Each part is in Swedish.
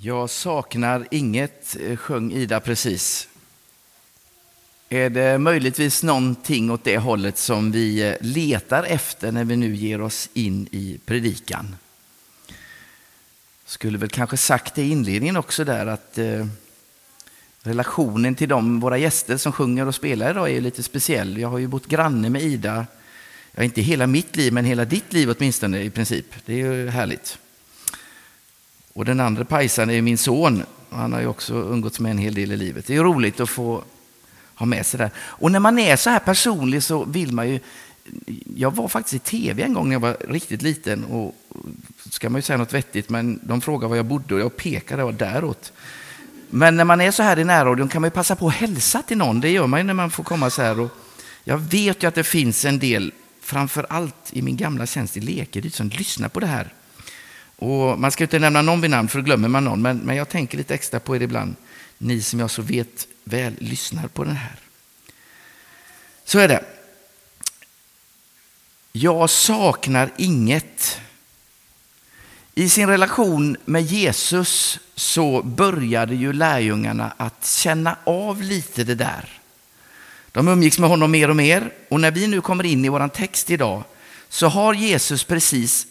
Jag saknar inget, eh, sjöng Ida precis. Är det möjligtvis någonting åt det hållet som vi eh, letar efter när vi nu ger oss in i predikan? Skulle väl kanske sagt det i inledningen också där att eh, relationen till de, våra gäster som sjunger och spelar idag är lite speciell. Jag har ju bott granne med Ida, ja, inte hela mitt liv, men hela ditt liv åtminstone i princip. Det är ju härligt. Och den andra pajsan är min son. Han har ju också umgåtts med en hel del i livet. Det är roligt att få ha med sig det. Och när man är så här personlig så vill man ju... Jag var faktiskt i tv en gång när jag var riktigt liten. Och ska man ju säga något vettigt, men de frågade var jag bodde och jag pekade och däråt. Men när man är så här i närradion kan man ju passa på att hälsa till någon. Det gör man ju när man får komma så här. Och jag vet ju att det finns en del, framför allt i min gamla tjänst i Lekeryd, som lyssnar på det här. Och man ska inte nämna någon vid namn för då glömmer man någon, men, men jag tänker lite extra på er ibland. Ni som jag så vet väl lyssnar på den här. Så är det. Jag saknar inget. I sin relation med Jesus så började ju lärjungarna att känna av lite det där. De umgicks med honom mer och mer och när vi nu kommer in i vår text idag så har Jesus precis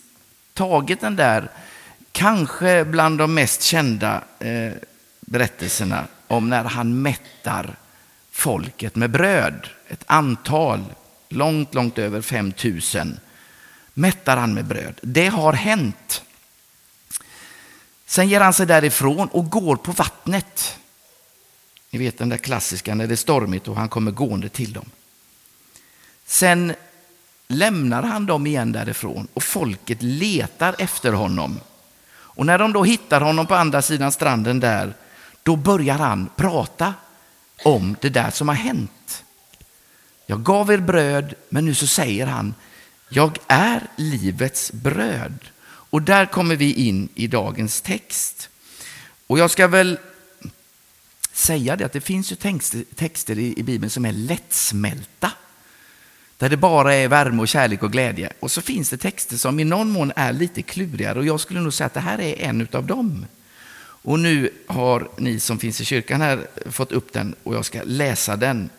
tagit den där, kanske bland de mest kända eh, berättelserna om när han mättar folket med bröd. Ett antal, långt, långt över 5 000 mättar han med bröd. Det har hänt. Sen ger han sig därifrån och går på vattnet. Ni vet den där klassiska när det är stormigt och han kommer gående till dem. Sen lämnar han dem igen därifrån och folket letar efter honom. Och när de då hittar honom på andra sidan stranden där, då börjar han prata om det där som har hänt. Jag gav er bröd, men nu så säger han, jag är livets bröd. Och där kommer vi in i dagens text. Och jag ska väl säga det att det finns ju texter i Bibeln som är lättsmälta. Där det bara är värme och kärlek och glädje. Och så finns det texter som i någon mån är lite klurigare och jag skulle nog säga att det här är en av dem. Och nu har ni som finns i kyrkan här fått upp den och jag ska läsa den.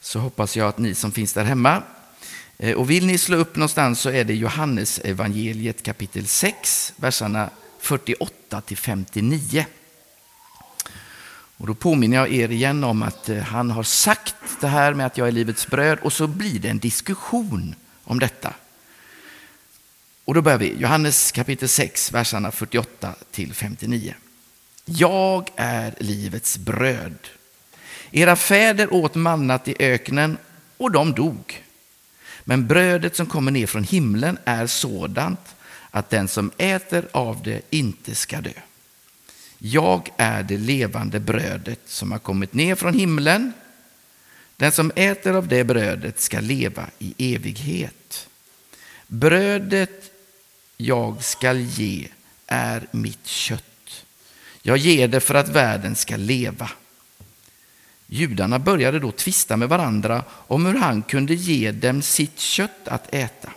Så hoppas jag att ni som finns där hemma. Eh, och vill ni slå upp någonstans så är det Johannes evangeliet kapitel 6, verserna 48 till 59. Och då påminner jag er igen om att eh, han har sagt det här med att jag är livets bröd och så blir det en diskussion om detta. Och då börjar vi, Johannes kapitel 6, verserna 48 till 59. Jag är livets bröd. Era fäder åt mannat i öknen och de dog. Men brödet som kommer ner från himlen är sådant att den som äter av det inte ska dö. Jag är det levande brödet som har kommit ner från himlen. Den som äter av det brödet ska leva i evighet. Brödet jag skall ge är mitt kött. Jag ger det för att världen ska leva. Judarna började då tvista med varandra om hur han kunde ge dem sitt kött att äta.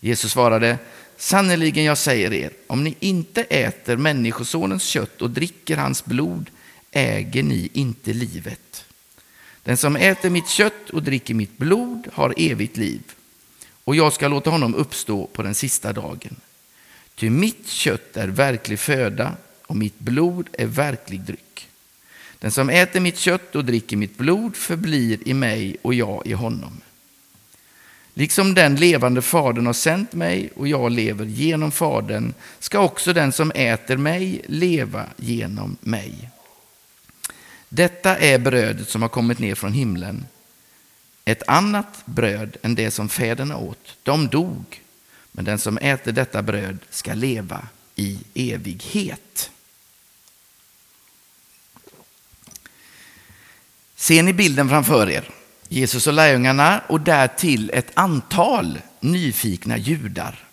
Jesus svarade, Sannerligen, jag säger er, om ni inte äter Människosonens kött och dricker hans blod äger ni inte livet. Den som äter mitt kött och dricker mitt blod har evigt liv, och jag ska låta honom uppstå på den sista dagen. Ty mitt kött är verklig föda och mitt blod är verklig dryck. Den som äter mitt kött och dricker mitt blod förblir i mig och jag i honom. Liksom den levande Fadern har sänt mig och jag lever genom Fadern ska också den som äter mig leva genom mig. Detta är brödet som har kommit ner från himlen. Ett annat bröd än det som fäderna åt. De dog, men den som äter detta bröd ska leva i evighet. Ser ni bilden framför er? Jesus och lärjungarna och därtill ett antal nyfikna judar.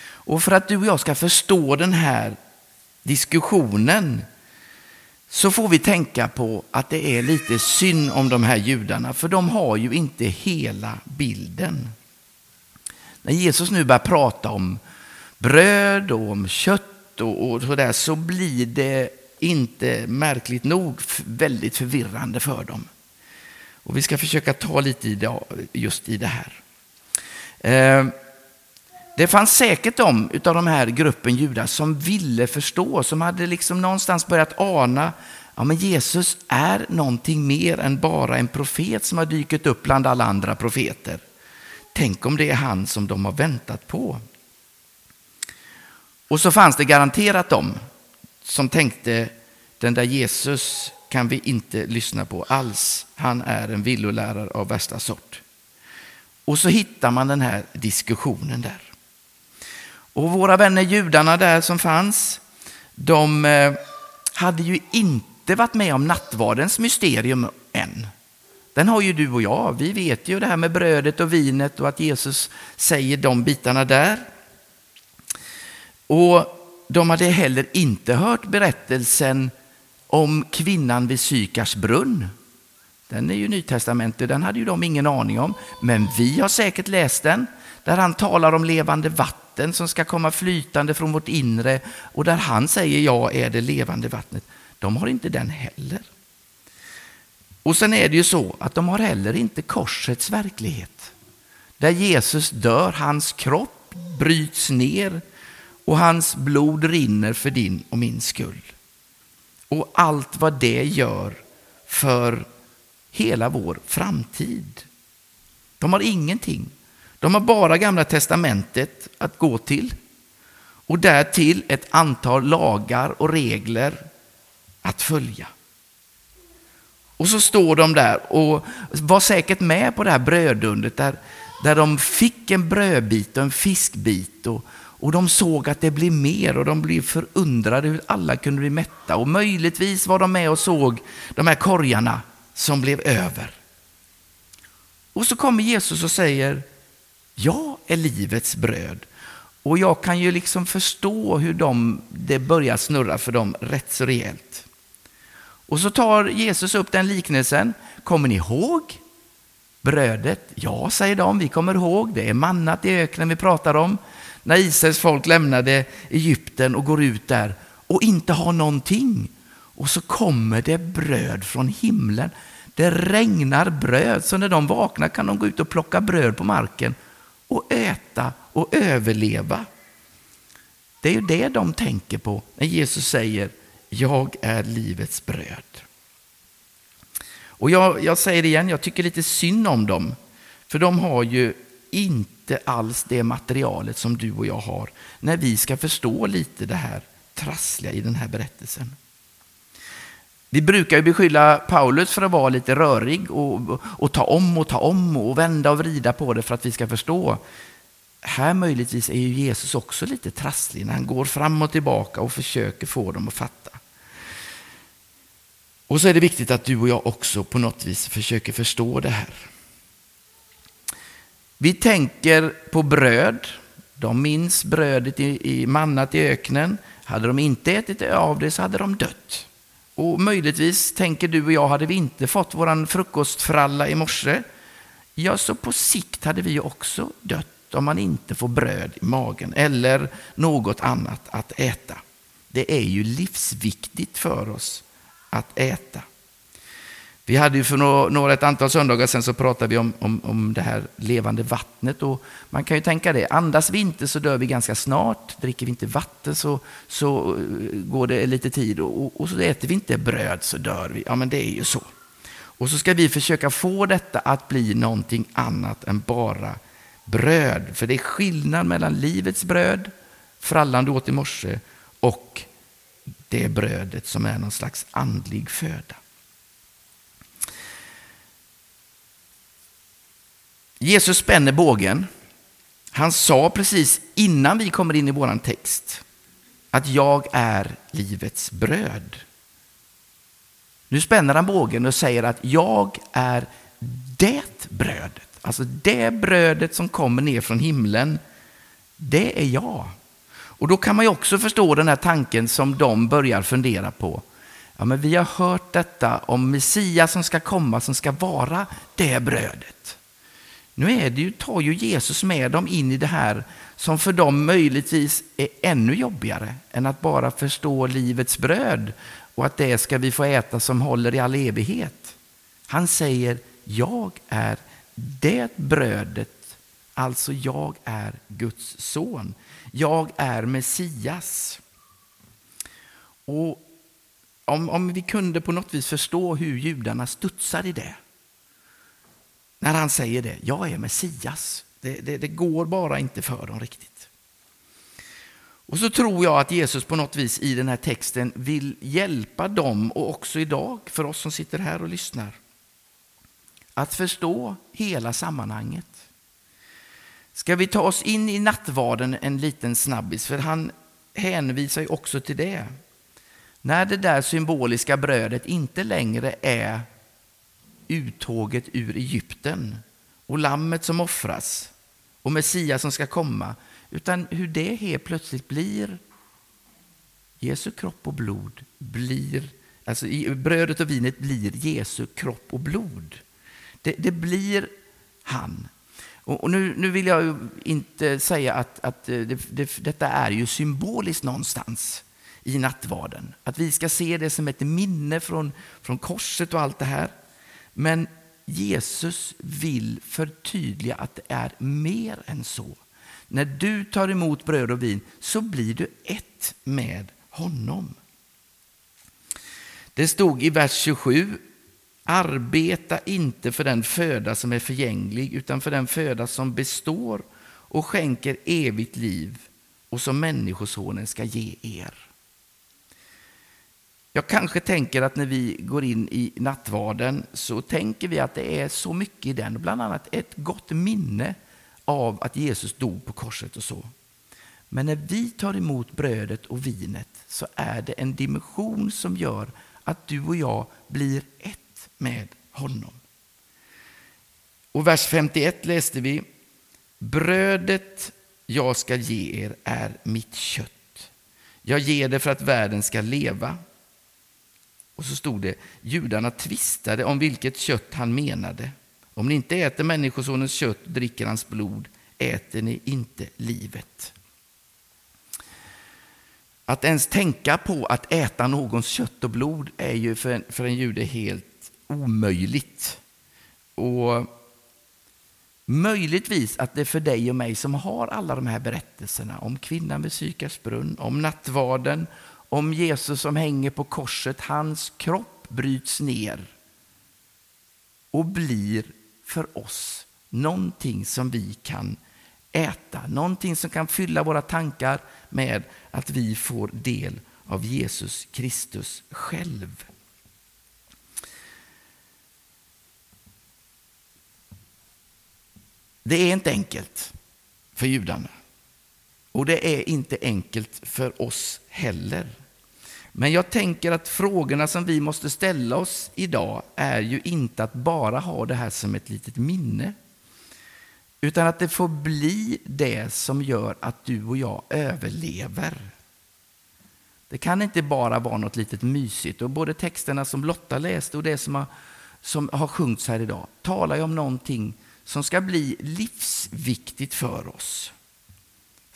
Och för att du och jag ska förstå den här diskussionen så får vi tänka på att det är lite synd om de här judarna, för de har ju inte hela bilden. När Jesus nu börjar prata om bröd och om kött och, och sådär så blir det inte märkligt nog väldigt förvirrande för dem. Och vi ska försöka ta lite i just i det här. Eh, det fanns säkert de av de här gruppen judar som ville förstå, som hade liksom någonstans börjat ana Ja, men Jesus är någonting mer än bara en profet som har dykt upp bland alla andra profeter. Tänk om det är han som de har väntat på. Och så fanns det garanterat de som tänkte den där Jesus kan vi inte lyssna på alls. Han är en villolärare av värsta sort. Och så hittar man den här diskussionen där. Och våra vänner judarna där som fanns, de eh, hade ju inte varit med om nattvardens mysterium än. Den har ju du och jag. Vi vet ju det här med brödet och vinet och att Jesus säger de bitarna där. Och de hade heller inte hört berättelsen om kvinnan vid Sykars brunn. Den är ju nytestamentet, den hade ju de ingen aning om. Men vi har säkert läst den, där han talar om levande vatten som ska komma flytande från vårt inre och där han säger jag är det levande vattnet. De har inte den heller. Och sen är det ju så att de har heller inte korsets verklighet. Där Jesus dör, hans kropp bryts ner och hans blod rinner för din och min skull. Och allt vad det gör för hela vår framtid. De har ingenting. De har bara Gamla testamentet att gå till och därtill ett antal lagar och regler att följa. Och så står de där och var säkert med på det här brödundret där, där de fick en brödbit och en fiskbit och, och de såg att det blev mer och de blev förundrade hur alla kunde bli mätta. Och möjligtvis var de med och såg de här korgarna som blev över. Och så kommer Jesus och säger, jag är livets bröd. Och jag kan ju liksom förstå hur de, det börjar snurra för dem rätt så rejält. Och så tar Jesus upp den liknelsen. Kommer ni ihåg brödet? Ja, säger de, vi kommer ihåg. Det är mannat i öknen vi pratar om när Israels folk lämnade Egypten och går ut där och inte har någonting. Och så kommer det bröd från himlen. Det regnar bröd, så när de vaknar kan de gå ut och plocka bröd på marken och äta och överleva. Det är ju det de tänker på när Jesus säger jag är livets bröd. Och jag, jag säger det igen, jag tycker lite synd om dem. För de har ju inte inte alls det materialet som du och jag har när vi ska förstå lite det här trassliga i den här berättelsen. Vi brukar ju beskylla Paulus för att vara lite rörig och, och, ta om och ta om och vända och vrida på det för att vi ska förstå. Här möjligtvis är ju Jesus också lite trasslig när han går fram och tillbaka och försöker få dem att fatta. Och så är det viktigt att du och jag också på något vis försöker förstå det här. Vi tänker på bröd. De minns brödet i, i mannat i öknen. Hade de inte ätit av det så hade de dött. Och möjligtvis tänker du och jag, hade vi inte fått vår frukostfralla i morse, ja, så på sikt hade vi också dött om man inte får bröd i magen eller något annat att äta. Det är ju livsviktigt för oss att äta. Vi hade ju för några, ett antal söndagar sedan så pratade vi om, om, om det här levande vattnet. Och man kan ju tänka det, andas vi inte så dör vi ganska snart. Dricker vi inte vatten så, så eh, går det lite tid. Och, och så äter vi inte bröd så dör vi. Ja, men det är ju så. Och så ska vi försöka få detta att bli någonting annat än bara bröd. För det är skillnad mellan livets bröd, frallan du åt i morse, och det brödet som är någon slags andlig föda. Jesus spänner bågen. Han sa precis innan vi kommer in i vår text att jag är livets bröd. Nu spänner han bågen och säger att jag är det brödet. Alltså det brödet som kommer ner från himlen, det är jag. Och då kan man ju också förstå den här tanken som de börjar fundera på. Ja, men vi har hört detta om Messias som ska komma, som ska vara det brödet. Nu är det ju, tar ju Jesus med dem in i det här som för dem möjligtvis är ännu jobbigare än att bara förstå livets bröd och att det ska vi få äta som håller i all evighet. Han säger, jag är det brödet, alltså jag är Guds son. Jag är Messias. Och om, om vi kunde på något vis förstå hur judarna studsar i det. När han säger det, jag är Messias. Det, det, det, går bara inte för dem riktigt. Och så tror jag att Jesus på något vis i den här texten vill hjälpa dem och också idag för oss som sitter här och lyssnar. Att förstå hela sammanhanget. Ska vi ta oss in i nattvarden en liten snabbis, för han hänvisar ju också till det. När det där symboliska brödet inte längre är uttåget ur Egypten och lammet som offras och Messias som ska komma, utan hur det helt plötsligt blir Jesu kropp och blod blir, alltså brödet och vinet blir Jesu kropp och blod. Det, det blir han. Och, och nu, nu, vill jag inte säga att, att eh, det, det, detta är ju symboliskt någonstans i nattvarden. Att vi ska se det som ett minne från, från korset och allt det här. Men Jesus vill förtydliga att det är mer än så. När du tar emot bröd och vin så blir du ett med honom. Det stod i vers 27 Arbeta inte för den föda som är förgänglig utan för den föda som består och skänker evigt liv och som Människosonen ska ge er. Jag kanske tänker att när vi går in i nattvarden så tänker vi att det är så mycket i den, bland annat ett gott minne av att Jesus dog på korset och så. Men när vi tar emot brödet och vinet så är det en dimension som gör att du och jag blir ett med honom. Och vers 51 läste vi. Brödet jag ska ge er är mitt kött. Jag ger det för att världen ska leva. Och så stod det, judarna tvistade om vilket kött han menade. Om ni inte äter Människosonens kött och dricker hans blod äter ni inte livet. Att ens tänka på att äta någons kött och blod är ju för en, för en jude helt omöjligt. Och Möjligtvis att det för dig och mig som har alla de här berättelserna om kvinnan vid Sykars brunn, om nattvarden, om Jesus som hänger på korset, hans kropp bryts ner och blir för oss någonting som vi kan äta, någonting som kan fylla våra tankar med att vi får del av Jesus Kristus själv. Det är inte enkelt för judarna. Och det är inte enkelt för oss heller. Men jag tänker att frågorna som vi måste ställa oss idag är ju inte att bara ha det här som ett litet minne. Utan att det får bli det som gör att du och jag överlever. Det kan inte bara vara något litet mysigt. Och både texterna som Lotta läste och det som har, som har sjungits här idag talar ju om någonting som ska bli livsviktigt för oss.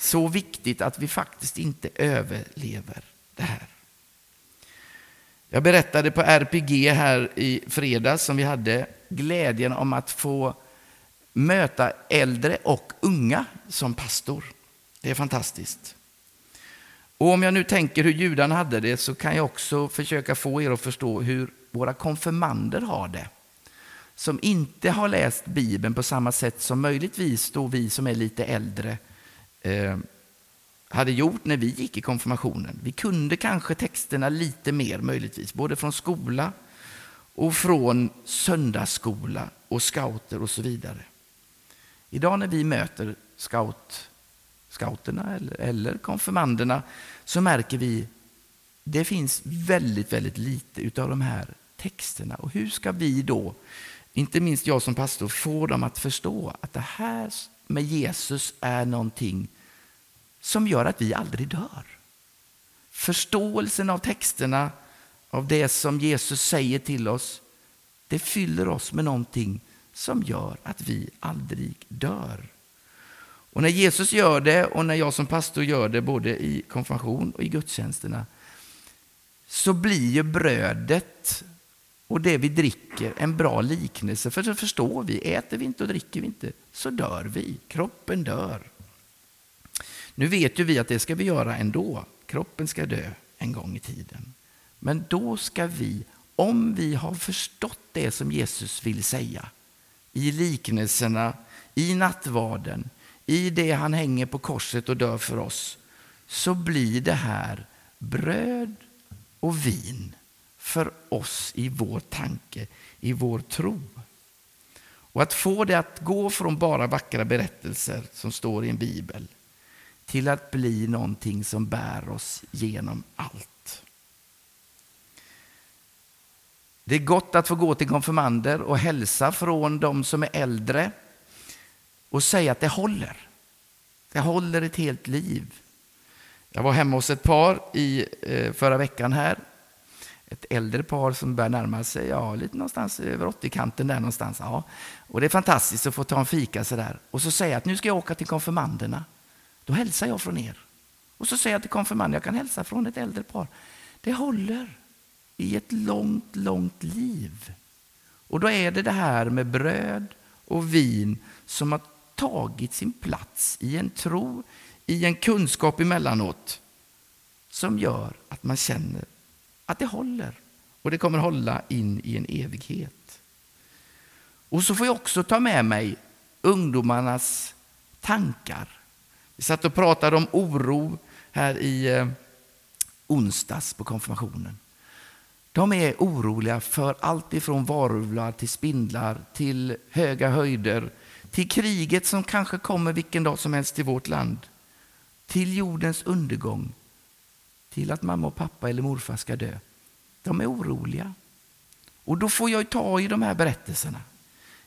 Så viktigt att vi faktiskt inte överlever det här. Jag berättade på RPG här i fredags som vi hade glädjen om att få möta äldre och unga som pastor. Det är fantastiskt. Och om jag nu tänker hur judarna hade det så kan jag också försöka få er att förstå hur våra konfirmander har det. Som inte har läst Bibeln på samma sätt som möjligtvis då vi som är lite äldre eh, hade gjort när vi gick i konfirmationen. Vi kunde kanske texterna lite mer möjligtvis, både från skola och från söndagsskola och scouter och så vidare. Idag när vi möter scout, scouterna eller, eller konfirmanderna så märker vi det finns väldigt, väldigt lite av de här texterna. Och hur ska vi då, inte minst jag som pastor, få dem att förstå att det här med Jesus är någonting som gör att vi aldrig dör. Förståelsen av texterna, av det som Jesus säger till oss, det fyller oss med någonting som gör att vi aldrig dör. Och när Jesus gör det och när jag som pastor gör det både i konfirmation och i gudstjänsterna så blir ju brödet och det vi dricker en bra liknelse. För så förstår vi, äter vi inte och dricker vi inte så dör vi. Kroppen dör. Nu vet ju vi att det ska vi göra ändå. Kroppen ska dö en gång i tiden. Men då ska vi, om vi har förstått det som Jesus vill säga i liknelserna, i nattvarden, i det han hänger på korset och dör för oss, så blir det här bröd och vin för oss i vår tanke, i vår tro. Och att få det att gå från bara vackra berättelser som står i en bibel till att bli någonting som bär oss genom allt. Det är gott att få gå till konfirmander och hälsa från de som är äldre och säga att det håller. Det håller ett helt liv. Jag var hemma hos ett par i eh, förra veckan här. Ett äldre par som börjar närma sig, ja, lite någonstans över 80-kanten där någonstans. Ja. Och det är fantastiskt att få ta en fika så där. Och så säger jag att nu ska jag åka till konfirmanderna. Då hälsar jag från er. Och så säger jag till konfirmanden, jag kan hälsa från ett äldre par. Det håller i ett långt, långt liv. Och då är det det här med bröd och vin som har tagit sin plats i en tro, i en kunskap emellanåt som gör att man känner att det håller. Och det kommer hålla in i en evighet. Och så får jag också ta med mig ungdomarnas tankar. Vi satt och pratade om oro här i eh, onsdags på konfirmationen. De är oroliga för allt ifrån varulvar till spindlar, till höga höjder, till kriget som kanske kommer vilken dag som helst till vårt land, till jordens undergång, till att mamma och pappa eller morfar ska dö. De är oroliga. Och då får jag ta i de här berättelserna.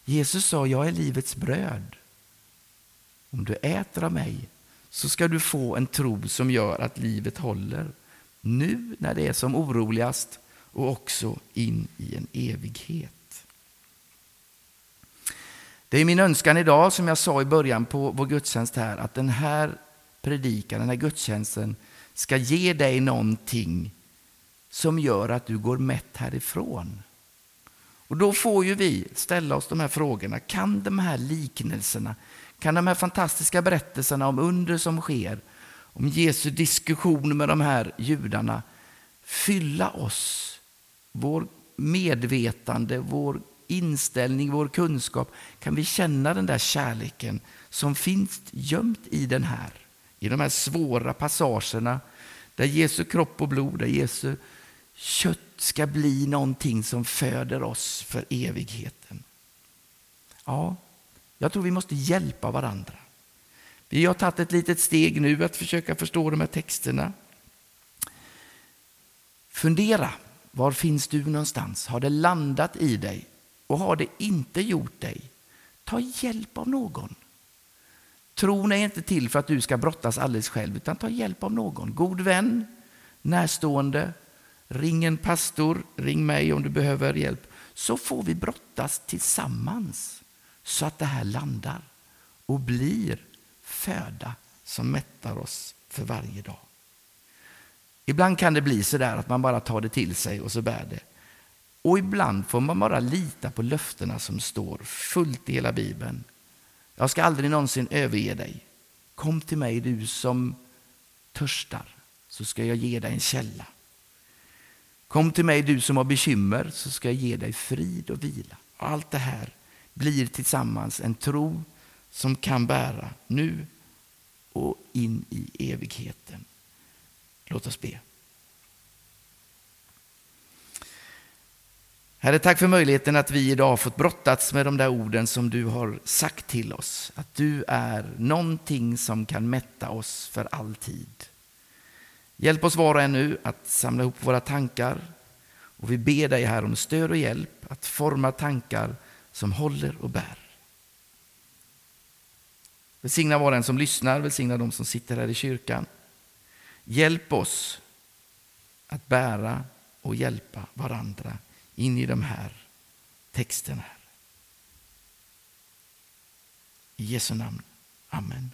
Jesus sa, jag är livets bröd. Om du äter av mig så ska du få en tro som gör att livet håller. Nu när det är som oroligast och också in i en evighet. Det är min önskan idag, som jag sa i början på vår gudstjänst här, att den här predikan, den här gudstjänsten ska ge dig någonting som gör att du går mätt härifrån. Och då får ju vi ställa oss de här frågorna. Kan de här liknelserna, kan de här fantastiska berättelserna om under som sker, om Jesu diskussion med de här judarna fylla oss, vår medvetande, vår inställning, vår kunskap, kan vi känna den där kärleken som finns gömt i den här, i de här svåra passagerna där Jesu kropp och blod, där Jesu kött ska bli någonting som föder oss för evigheten. Ja, jag tror vi måste hjälpa varandra. Vi har tagit ett litet steg nu att försöka förstå de här texterna. Fundera, var finns du någonstans? Har det landat i dig? Och har det inte gjort dig, ta hjälp av någon. Tron är inte till för att du ska brottas alldeles själv, utan ta hjälp av någon. God vän, närstående, ring en pastor, ring mig om du behöver hjälp. Så får vi brottas tillsammans så att det här landar och blir föda som mättar oss för varje dag. Ibland kan det bli så där att man bara tar det till sig och så bär det. Och ibland får man bara lita på löftena som står fullt i hela Bibeln. Jag ska aldrig någonsin överge dig. Kom till mig du som törstar, så ska jag ge dig en källa. Kom till mig du som har bekymmer, så ska jag ge dig frid och vila. Allt det här blir tillsammans en tro som kan bära nu och in i evigheten. Låt oss be. Herre, tack för möjligheten att vi idag har fått brottats med de där orden som du har sagt till oss. Att du är någonting som kan mätta oss för all tid. Hjälp oss var och en nu att samla ihop våra tankar. Och vi ber dig här om stöd och hjälp att forma tankar som håller och bär. Välsigna var och en som lyssnar, välsigna de som sitter här i kyrkan. Hjälp oss att bära och hjälpa varandra in i de här texterna. I Jesu namn. Amen.